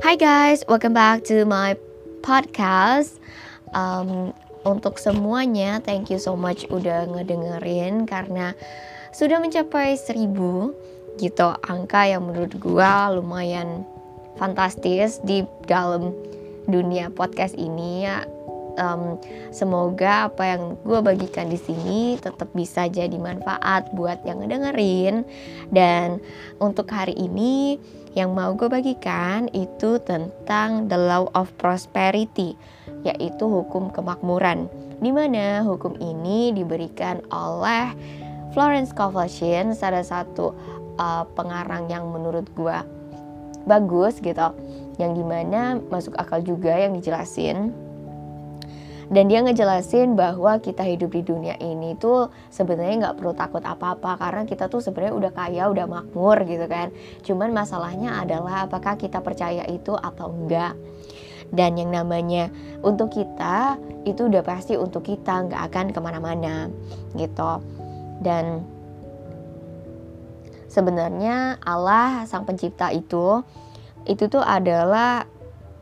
Hi guys, welcome back to my podcast. Um, untuk semuanya, thank you so much udah ngedengerin karena sudah mencapai seribu gitu angka yang menurut gua lumayan fantastis di dalam dunia podcast ini ya um, semoga apa yang gue bagikan di sini tetap bisa jadi manfaat buat yang ngedengerin. Dan untuk hari ini yang mau gue bagikan itu tentang the law of prosperity yaitu hukum kemakmuran di mana hukum ini diberikan oleh Florence Scovel salah satu uh, pengarang yang menurut gue bagus gitu yang di mana masuk akal juga yang dijelasin dan dia ngejelasin bahwa kita hidup di dunia ini tuh sebenarnya nggak perlu takut apa-apa karena kita tuh sebenarnya udah kaya udah makmur gitu kan. Cuman masalahnya adalah apakah kita percaya itu atau enggak dan yang namanya untuk kita itu udah pasti untuk kita nggak akan ke mana-mana gitu. Dan sebenarnya Allah sang pencipta itu itu tuh adalah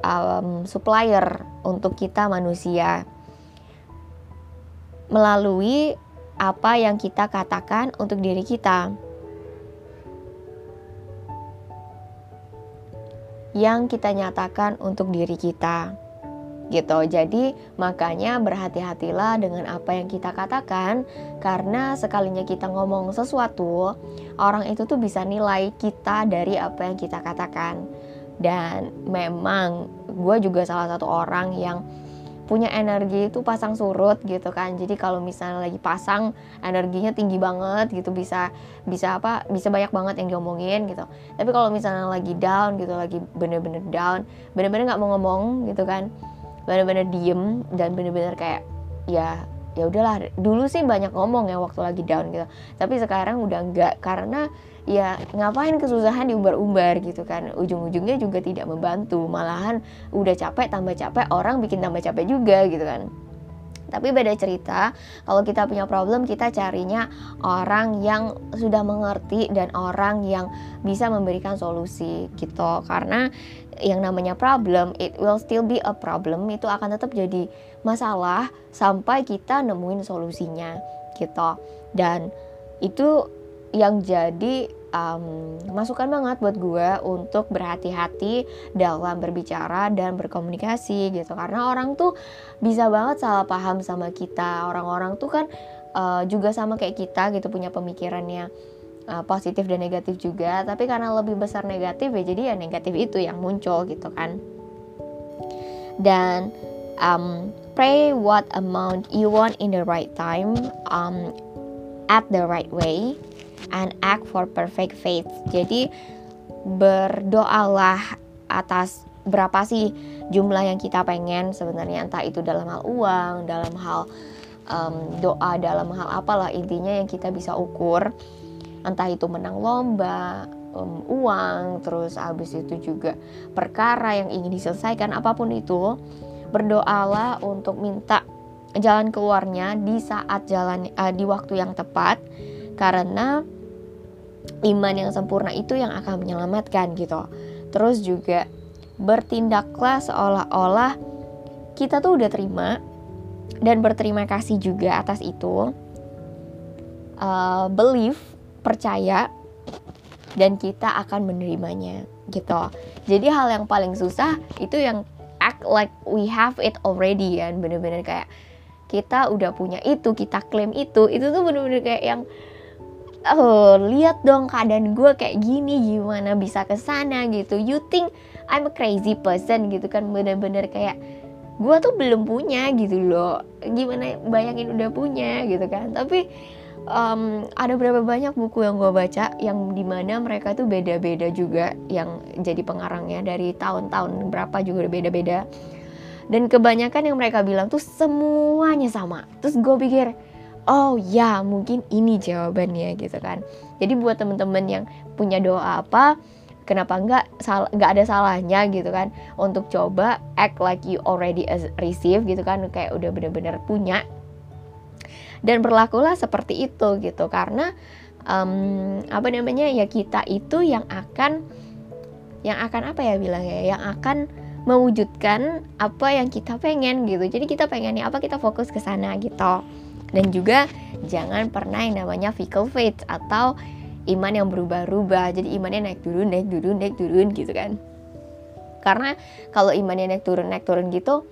um, supplier untuk kita manusia melalui apa yang kita katakan untuk diri kita. Yang kita nyatakan untuk diri kita. Gitu. Jadi, makanya berhati-hatilah dengan apa yang kita katakan karena sekalinya kita ngomong sesuatu, orang itu tuh bisa nilai kita dari apa yang kita katakan. Dan memang gue juga salah satu orang yang punya energi itu pasang surut gitu kan. Jadi kalau misalnya lagi pasang energinya tinggi banget gitu bisa bisa apa bisa banyak banget yang diomongin gitu. Tapi kalau misalnya lagi down gitu lagi bener-bener down bener-bener nggak mau ngomong gitu kan bener-bener diem dan bener-bener kayak ya ya udahlah. Dulu sih banyak ngomong ya waktu lagi down gitu. Tapi sekarang udah enggak karena ya ngapain kesusahan diumbar-umbar gitu kan ujung-ujungnya juga tidak membantu malahan udah capek tambah capek orang bikin tambah capek juga gitu kan tapi beda cerita, kalau kita punya problem, kita carinya orang yang sudah mengerti dan orang yang bisa memberikan solusi gitu. Karena yang namanya problem, it will still be a problem, itu akan tetap jadi masalah sampai kita nemuin solusinya gitu. Dan itu yang jadi um, masukan banget buat gue untuk berhati-hati dalam berbicara dan berkomunikasi gitu. Karena orang tuh bisa banget salah paham sama kita. Orang-orang tuh kan uh, juga sama kayak kita gitu punya pemikirannya uh, positif dan negatif juga. Tapi karena lebih besar negatif ya jadi ya negatif itu yang muncul gitu kan. Dan um, pray what amount you want in the right time um, at the right way and act for perfect faith. Jadi berdoalah atas berapa sih jumlah yang kita pengen sebenarnya entah itu dalam hal uang, dalam hal um, doa, dalam hal apalah intinya yang kita bisa ukur. Entah itu menang lomba, um, uang, terus habis itu juga perkara yang ingin diselesaikan apa pun itu, berdoalah untuk minta jalan keluarnya di saat jalan uh, di waktu yang tepat karena iman yang sempurna itu yang akan menyelamatkan gitu. Terus juga bertindaklah seolah-olah kita tuh udah terima dan berterima kasih juga atas itu. Uh, believe, percaya dan kita akan menerimanya gitu. Jadi hal yang paling susah itu yang act like we have it already kan bener-bener kayak kita udah punya itu, kita klaim itu, itu tuh bener-bener kayak yang oh lihat dong keadaan gue kayak gini gimana bisa ke sana gitu. You think I'm a crazy person gitu kan bener-bener kayak gue tuh belum punya gitu loh. Gimana bayangin udah punya gitu kan. Tapi um, ada berapa banyak buku yang gue baca yang di mana mereka tuh beda-beda juga yang jadi pengarangnya dari tahun-tahun berapa juga beda-beda. Dan kebanyakan yang mereka bilang tuh semuanya sama. Terus gue pikir oh ya mungkin ini jawabannya gitu kan. Jadi buat temen-temen yang punya doa apa kenapa nggak nggak ada salahnya gitu kan untuk coba act like you already receive gitu kan kayak udah bener-bener punya. Dan berlakulah seperti itu gitu. Karena um, apa namanya ya kita itu yang akan yang akan apa ya bilangnya yang akan mewujudkan apa yang kita pengen gitu. Jadi kita pengennya apa kita fokus ke sana gitu dan juga jangan pernah yang namanya fickle faith atau iman yang berubah-ubah. Jadi imannya naik turun naik turun naik turun gitu kan. Karena kalau imannya naik turun naik turun gitu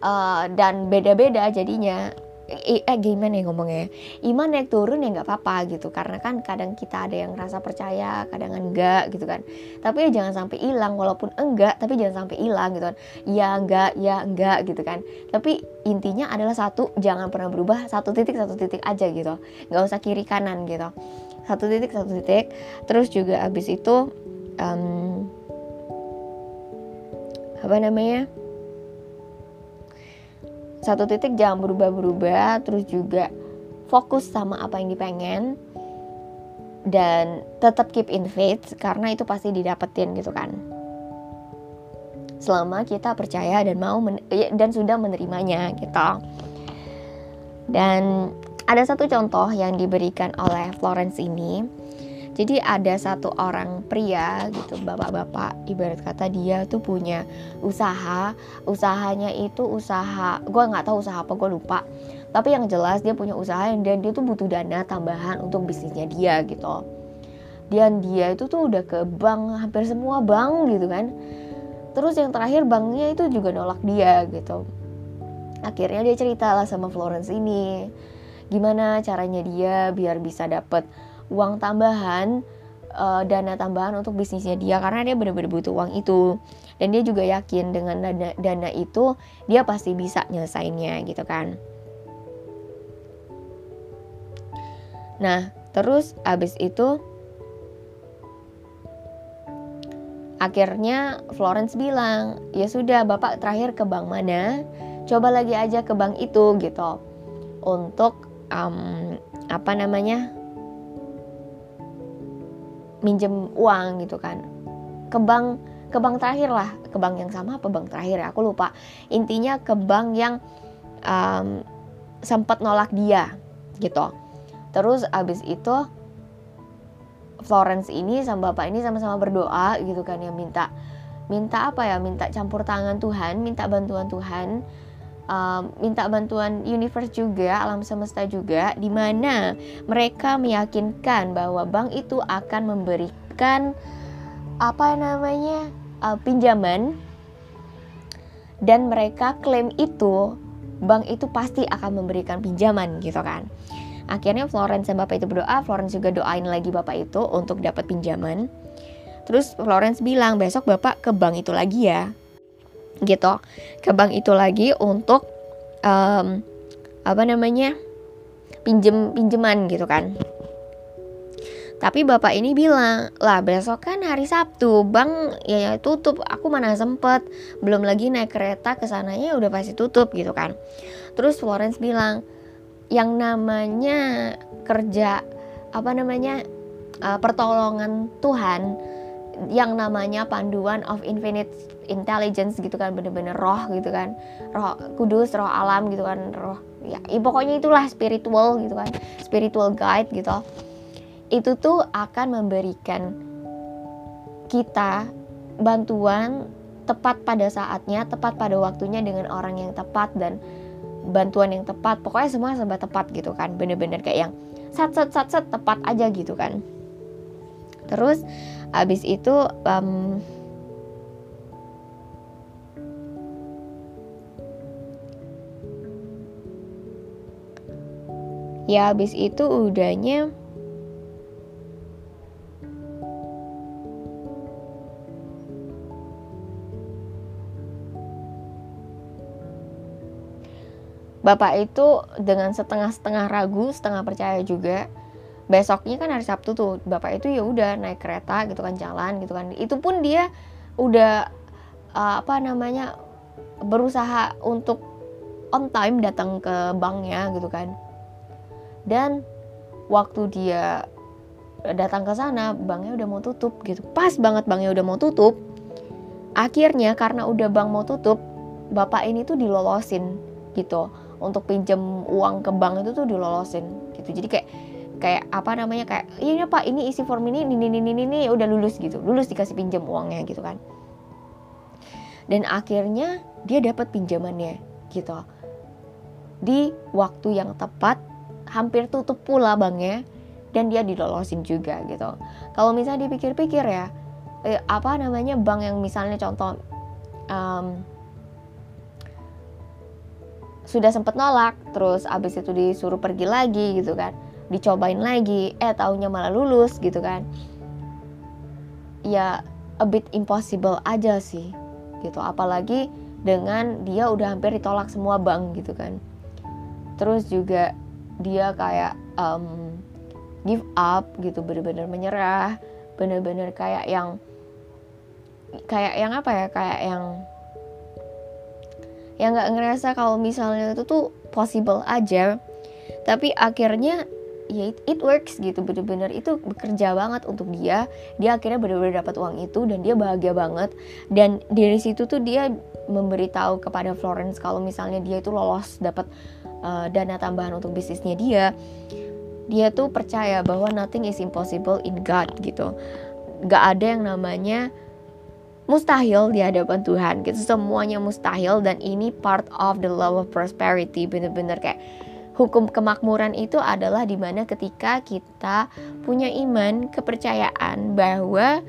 uh, dan beda-beda jadinya eh, gimana ya ngomongnya? Iman naik turun ya nggak apa-apa gitu. Karena kan kadang kita ada yang rasa percaya kadang enggak gitu kan. Tapi ya jangan sampai hilang walaupun enggak tapi jangan sampai hilang gitu kan. Ya enggak ya enggak gitu kan. Tapi intinya adalah satu jangan pernah berubah. Satu titik satu titik aja gitu. Nggak usah kiri kanan gitu. Satu titik satu titik. Terus juga abis itu um, apa namanya satu titik jangan berubah-berubah terus juga fokus sama apa yang dipengen dan tetap keep in faith karena itu pasti didapetin gitu kan. Selama kita percaya dan mau ya, dan sudah menerimanya gitu. Dan ada satu contoh yang diberikan oleh Florence ini jadi ada satu orang pria gitu, bapak-bapak, ibarat kata dia tuh punya usaha, usahanya itu usaha, gue nggak tahu usaha apa, gue lupa. Tapi yang jelas dia punya usaha dan dia tuh butuh dana tambahan untuk bisnisnya dia gitu. Dan dia itu tuh udah ke bank, hampir semua bank gitu kan. Terus yang terakhir banknya itu juga nolak dia gitu. Akhirnya dia cerita lah sama Florence ini, gimana caranya dia biar bisa dapet uang tambahan uh, dana tambahan untuk bisnisnya dia karena dia benar-benar butuh uang itu. Dan dia juga yakin dengan dana dana itu dia pasti bisa nyelesainnya gitu kan. Nah terus abis itu akhirnya Florence bilang ya sudah bapak terakhir ke bank mana? Coba lagi aja ke bank itu gitu. Untuk um, apa namanya minjem uang gitu kan. Ke bank ke bank terakhir lah. Ke bank yang sama apa bank terakhir ya? Aku lupa. Intinya ke bank yang um, sempat nolak dia gitu. Terus abis itu Florence ini sama bapak ini sama-sama berdoa gitu kan ya minta minta apa ya? Minta campur tangan Tuhan minta bantuan Tuhan um, minta bantuan universe juga, alam semesta juga, di mana mereka meyakinkan bahwa bank itu akan memberikan apa namanya uh, pinjaman dan mereka klaim itu bank itu pasti akan memberikan pinjaman gitu kan. Akhirnya Florence dan Bapak itu berdoa, Florence juga doain lagi Bapak itu untuk dapat pinjaman. Terus Florence bilang besok Bapak ke bank itu lagi ya gitu ke bank itu lagi untuk um, apa namanya pinjem pinjeman gitu kan. Tapi bapak ini bilang lah besok kan hari Sabtu bang ya, ya tutup aku mana sempet belum lagi naik kereta ke sananya udah pasti tutup gitu kan. Terus Florence bilang yang namanya kerja apa namanya uh, pertolongan Tuhan yang namanya panduan of infinite intelligence gitu kan bener-bener roh gitu kan. Roh kudus roh alam gitu kan roh ya, ya pokoknya itulah spiritual gitu kan spiritual guide gitu. Itu tuh akan memberikan kita bantuan tepat pada saatnya tepat pada waktunya dengan orang yang tepat dan bantuan yang tepat. Pokoknya semua serba tepat gitu kan bener-bener kayak yang sat sat sat sat tepat aja gitu kan. Terus abis itu um, ya abis itu udahnya Bapak itu dengan setengah-setengah ragu, setengah percaya juga besoknya kan hari Sabtu tuh bapak itu ya udah naik kereta gitu kan jalan gitu kan. Itu pun dia udah uh, apa namanya berusaha untuk on time datang ke banknya gitu kan. Dan waktu dia datang ke sana banknya udah mau tutup gitu. Pas banget banknya udah mau tutup akhirnya karena udah bank mau tutup bapak ini tuh dilolosin gitu. Untuk pinjem uang ke bank itu tuh dilolosin gitu. Jadi kayak kayak apa namanya kayak iya pak ini isi form ini ini ini ini ini udah lulus gitu. Lulus dikasih pinjam uangnya gitu kan. Dan akhirnya dia dapat pinjamannya gitu. Di waktu yang tepat hampir tutup pula banknya dan dia dilolosin juga gitu. Kalau misalnya dipikir-pikir ya eh, apa namanya bank yang misalnya contoh um, sudah sempat nolak terus abis itu disuruh pergi lagi gitu kan dicobain lagi eh taunya malah lulus gitu kan. Ya a bit impossible aja sih gitu. Apalagi dengan dia udah hampir ditolak semua bank gitu kan. Terus juga dia kayak um, give up gitu. Bener-bener menyerah. Bener-bener kayak yang kayak yang apa ya? Kayak yang yang nggak ngerasa kalau misalnya itu tuh possible aja. Tapi akhirnya ya it, it works gitu bener-bener. Itu bekerja banget untuk dia. Dia akhirnya bener-bener dapat uang itu dan dia bahagia banget. Dan dari situ tuh dia memberitahu kepada Florence kalau misalnya dia itu lolos dapat uh, dana tambahan untuk bisnisnya dia. Dia tuh percaya bahwa nothing is impossible in God gitu. Gak ada yang namanya mustahil di hadapan Tuhan gitu. Semuanya mustahil dan ini part of the law of prosperity bener-bener. Kayak hukum kemakmuran itu adalah di mana ketika kita punya iman kepercayaan bahwa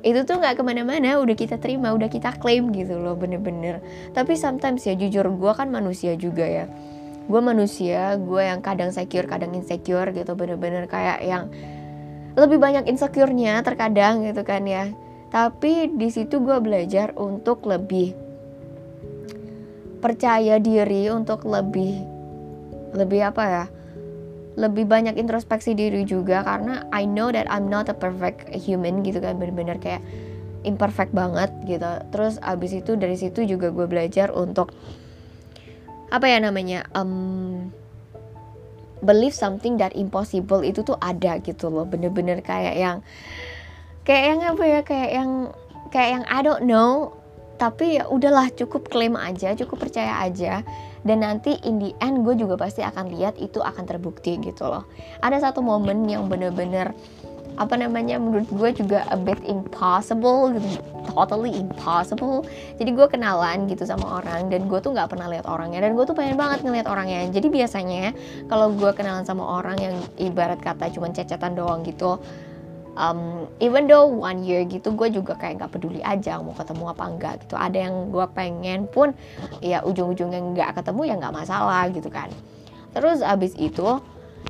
itu tuh nggak ke mana-mana udah kita terima udah kita klaim gitu loh bener-bener. Tapi sometimes ya jujur gue kan manusia juga ya. Gue manusia gue yang kadang secure kadang insecure gitu bener-bener kayak yang lebih banyak insecure-nya terkadang gitu kan ya. Tapi di situ gue belajar untuk lebih percaya diri untuk lebih lebih apa ya? Lebih banyak introspeksi diri juga karena I know that I'm not a perfect human gitu kan bener-bener kayak imperfect banget gitu. Terus abis itu dari situ juga gue belajar untuk apa ya namanya um, believe something that impossible itu tuh ada gitu loh. Bener-bener kayak yang kayak yang apa ya kayak yang kayak yang I don't know. Tapi ya udahlah cukup klaim aja cukup percaya aja dan nanti in the end gue juga pasti akan lihat itu akan terbukti gitu loh. Ada satu momen yang bener-bener apa namanya menurut gue juga a bit impossible gitu. Totally impossible. Jadi gue kenalan gitu sama orang dan gue tuh nggak pernah lihat orangnya. Dan gue tuh pengen banget ngeliat orangnya. Jadi biasanya kalau gue kenalan sama orang yang ibarat kata cuman cecetan doang gitu um, even though one year gitu gue juga kayak nggak peduli aja mau ketemu apa enggak gitu. Ada yang gue pengen pun ya ujung-ujungnya nggak ketemu ya nggak masalah gitu kan. Terus abis itu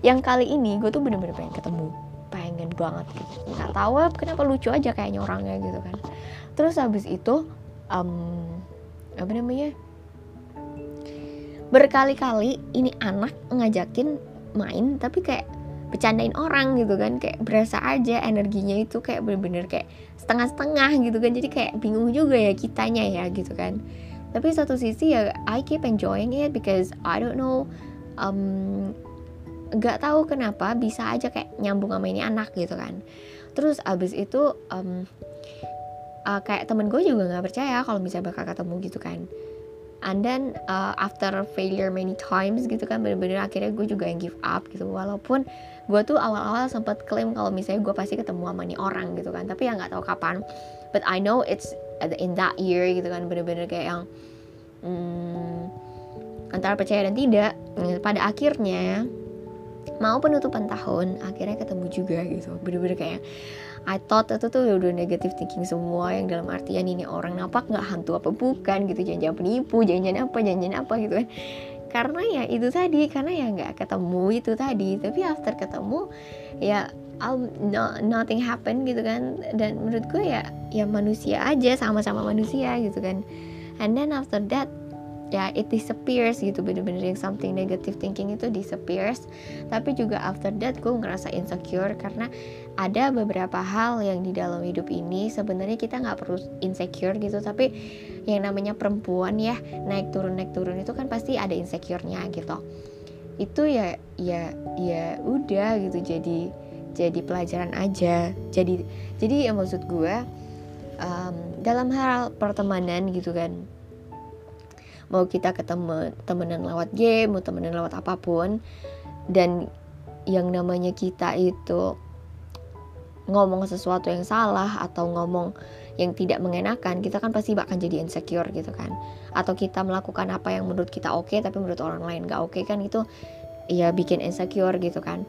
yang kali ini gue tuh bener-bener pengen ketemu. Pengen banget gitu. Nggak tahu kenapa lucu aja kayaknya orangnya gitu kan. Terus abis itu um, apa namanya berkali-kali ini anak ngajakin main tapi kayak bercandain orang gitu kan kayak berasa aja energinya itu kayak bener-bener kayak setengah-setengah gitu kan. Jadi kayak bingung juga ya kitanya ya gitu kan. Tapi satu sisi ya I keep enjoying it because I don't know um, gak tahu kenapa bisa aja kayak nyambung sama ini anak gitu kan. Terus abis itu um, uh, kayak temen gue juga nggak percaya kalau bisa bakal ketemu gitu kan and then uh, after failure many times gitu kan bener-bener akhirnya gue juga yang give up gitu. Walaupun gue tuh awal-awal sempat klaim kalau misalnya gue pasti ketemu sama nih orang gitu kan. Tapi ya nggak tahu kapan. But I know it's in that year gitu kan bener-bener kayak yang hmm, antara percaya dan tidak pada akhirnya mau penutupan tahun akhirnya ketemu juga gitu. Bener-bener kayak I thought itu tuh udah negative thinking semua yang dalam artian ini orang napak nggak hantu apa bukan gitu. Jangan-jangan penipu jangan-jangan apa jangan-jangan apa gitu. Kan karena ya itu tadi karena ya nggak ketemu itu tadi. Tapi after ketemu ya I'll, no, nothing happen gitu kan. Dan menurut gue ya ya manusia aja sama-sama manusia gitu kan. And then after that ya it disappears gitu bener-bener yang something negative thinking itu disappears. Tapi juga after that gue ngerasa insecure karena ada beberapa hal yang di dalam hidup ini sebenarnya kita nggak perlu insecure gitu. Tapi yang namanya perempuan ya naik turun naik turun itu kan pasti ada insecure-nya gitu. Itu ya ya ya udah gitu jadi jadi pelajaran aja. Jadi jadi ya maksud gue um, dalam hal pertemanan gitu kan mau kita ketemu temenan lewat game mau temenan lewat apa pun dan yang namanya kita itu ngomong sesuatu yang salah atau ngomong yang tidak mengenakan, kita kan pasti bakal jadi insecure gitu kan. Atau kita melakukan apa yang menurut kita oke okay, tapi menurut orang lain gak oke okay, kan itu ya bikin insecure gitu kan.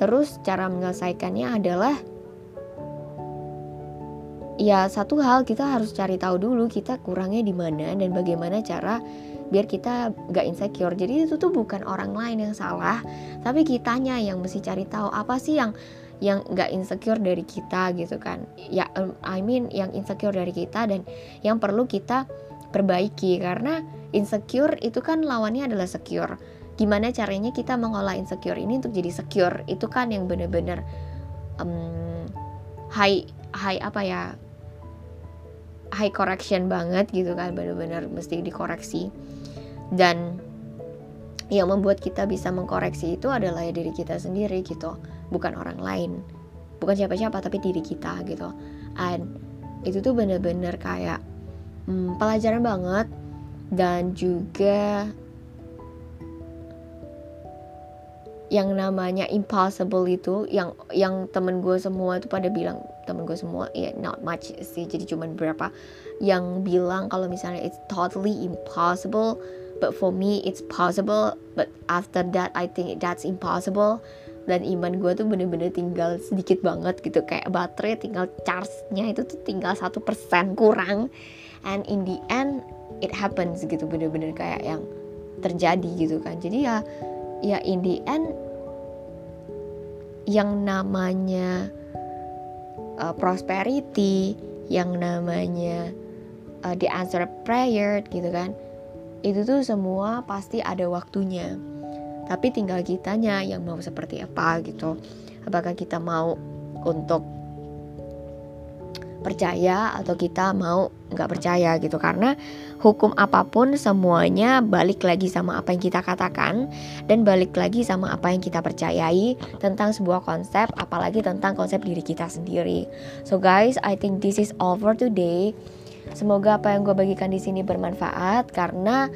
Terus cara menyelesaikannya adalah ya satu hal kita harus cari tahu dulu kita kurangnya di mana dan bagaimana cara biar kita gak insecure. Jadi itu tuh bukan orang lain yang salah tapi kitanya yang mesti cari tahu apa sih yang yang gak insecure dari kita gitu kan. Ya I mean yang insecure dari kita dan yang perlu kita perbaiki karena insecure itu kan lawannya adalah secure. Gimana caranya kita mengolah insecure ini untuk jadi secure? Itu kan yang bener-bener um, high high apa ya high correction banget gitu kan benar-benar mesti dikoreksi. Dan yang membuat kita bisa mengkoreksi itu adalah ya diri kita sendiri gitu bukan orang lain. Bukan siapa-siapa tapi diri kita gitu. And itu tuh bener-bener kayak hmm, pelajaran banget. Dan juga yang namanya impossible itu yang yang temen gue semua itu pada bilang temen gue semua ya yeah, not much sih. Jadi cuma beberapa yang bilang kalau misalnya it's totally impossible but for me it's possible but after that I think that's impossible. Dan iman gue tuh bener-bener tinggal sedikit banget gitu kayak baterai tinggal charge-nya itu tuh tinggal satu persen kurang. And in the end it happens gitu bener-bener kayak yang terjadi gitu kan. Jadi ya ya in the end yang namanya uh, prosperity yang namanya uh, the answer prayer gitu kan itu tuh semua pasti ada waktunya. Tapi tinggal kitanya yang mau seperti apa gitu. Apakah kita mau untuk percaya atau kita mau nggak percaya gitu. Karena hukum apa pun semuanya balik lagi sama apa yang kita katakan dan balik lagi sama apa yang kita percayai tentang sebuah konsep apalagi tentang konsep diri kita sendiri. So guys I think this is for today. Semoga apa yang gue bagikan di sini bermanfaat karena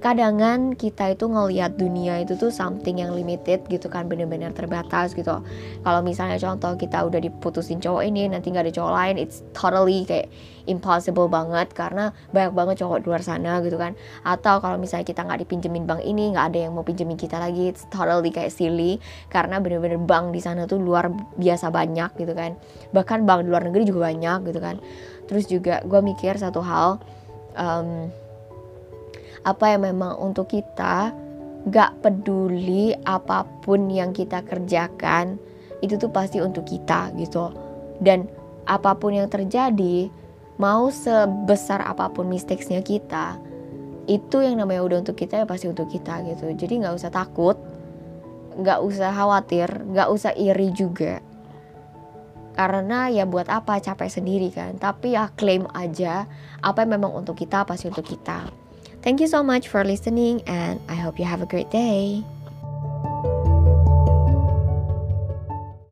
kadangan kita itu ngelihat dunia itu tuh something yang limited gitu kan bener-bener terbatas gitu. Kalau misalnya contoh kita udah diputusin cowok ini nanti nggak ada cowok lain it's totally kayak impossible banget karena banyak banget cowok di luar sana gitu kan. Atau kalau misalnya kita nggak dipinjemin bank ini nggak ada yang mau pinjemin kita lagi it's totally kayak silly. Karena bener-bener bank di sana tuh luar biasa banyak gitu kan. Bahkan bank di luar negeri juga banyak gitu kan. Terus juga gue mikir satu hal um, apa yang memang untuk kita gak peduli apa pun yang kita kerjakan itu tuh pasti untuk kita gitu. Dan apa pun yang terjadi mau sebesar apa pun mistakesnya kita itu yang namanya udah untuk kita ya pasti untuk kita gitu. Jadi nggak usah takut nggak usah khawatir nggak usah iri juga. Karena ya buat apa? Capek sendiri kan. Tapi ya klaim aja apa yang memang untuk kita pasti untuk kita Thank you so much for listening, and I hope you have a great day.